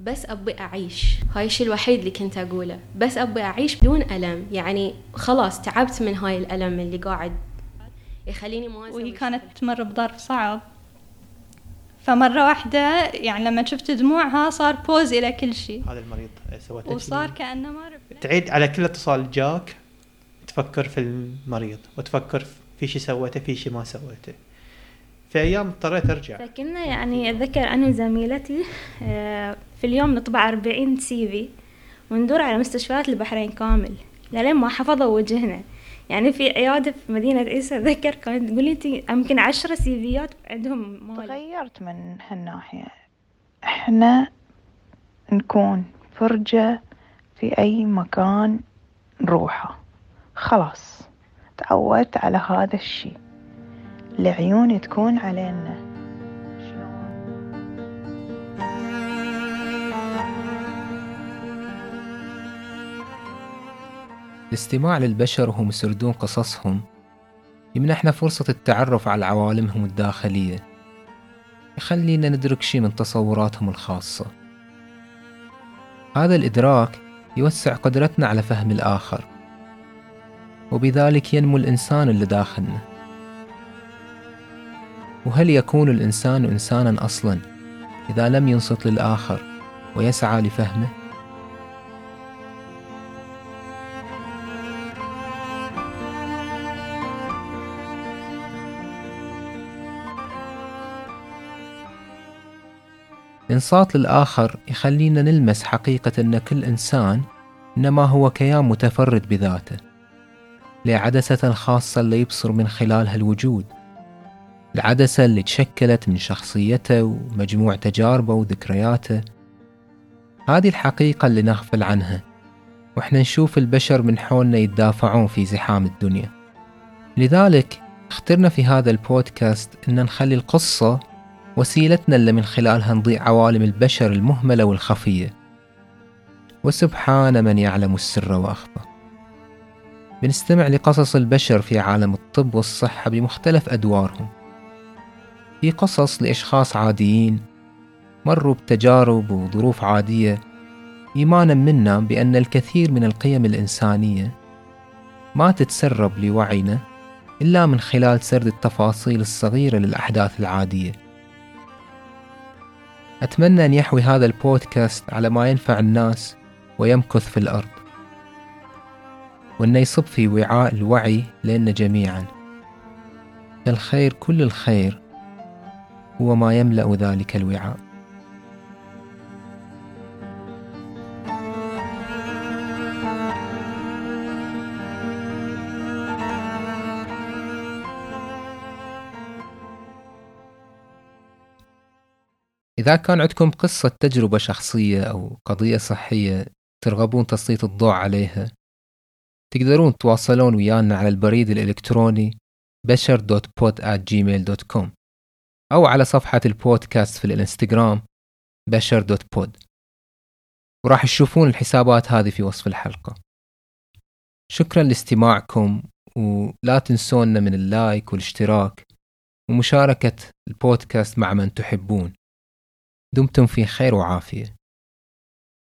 بس أبي أعيش. هاي الشيء الوحيد اللي كنت أقوله. بس أبي أعيش بدون ألم. يعني خلاص تعبت من هاي الألم اللي قاعد يخليني ما وهي كانت تمر بظرف صعب. فمرة واحدة يعني لما شفت دموعها صار بوز إلى كل شيء هذا المريض سوت وصار كأنه ما ربنا تعيد على كل اتصال جاك تفكر في المريض وتفكر في شي سويته في شي ما سويته. في أيام اضطريت أرجع. فكنا يعني أتذكر أنا وزميلتي آه، في اليوم نطبع 40 سي في وندور على مستشفيات البحرين كامل. لين ما حفظوا وجهنا. يعني في عيادة في مدينة عيسى أتذكر كانت تقول لي يمكن عشرة سيفيات عندهم مال تغيرت من هالناحية. إحنا نكون فرجة في أي مكان نروحه. خلاص. تعودت على هذا الشي العيون تكون علينا. الاستماع للبشر وهم يسردون قصصهم يمنحنا فرصة التعرف على عوالمهم الداخلية. يخلينا ندرك شي من تصوراتهم الخاصة. هذا الإدراك يوسع قدرتنا على فهم الآخر وبذلك ينمو الإنسان اللي داخلنا. وهل يكون الإنسان إنسانا أصلا إذا لم ينصت للآخر ويسعى لفهمه؟ الإنصات للآخر يخلينا نلمس حقيقة أن كل إنسان إنما هو كيان متفرد بذاته لعدسة خاصة اللي يبصر من خلالها الوجود العدسة اللي تشكلت من شخصيته ومجموع تجاربه وذكرياته. هذه الحقيقة اللي نغفل عنها وإحنا نشوف البشر من حولنا يتدافعون في زحام الدنيا. لذلك اخترنا في هذا البودكاست إن نخلي القصة وسيلتنا اللي من خلالها نضيع عوالم البشر المهملة والخفية. وسبحان من يعلم السر وأخفى. بنستمع لقصص البشر في عالم الطب والصحة بمختلف أدوارهم. في قصص لأشخاص عاديين مروا بتجارب وظروف عادية إيمانا منا بأن الكثير من القيم الإنسانية ما تتسرب لوعينا إلا من خلال سرد التفاصيل الصغيرة للأحداث العادية. أتمنى أن يحوي هذا البودكاست على ما ينفع الناس ويمكث في الأرض. وأنه يصب في وعاء الوعي لنا جميعا. فالخير كل الخير هو ما يملأ ذلك الوعاء. إذا كان عندكم قصة تجربة شخصية أو قضية صحية ترغبون تسليط الضوء عليها تقدرون تواصلون ويانا على البريد الإلكتروني بشر.pod@gmail.com أو على صفحة البودكاست في الإنستغرام بشر.pod وراح تشوفون الحسابات هذه في وصف الحلقة. شكرا لاستماعكم ولا تنسونا من اللايك والاشتراك ومشاركة البودكاست مع من تحبون. دمتم في خير وعافية.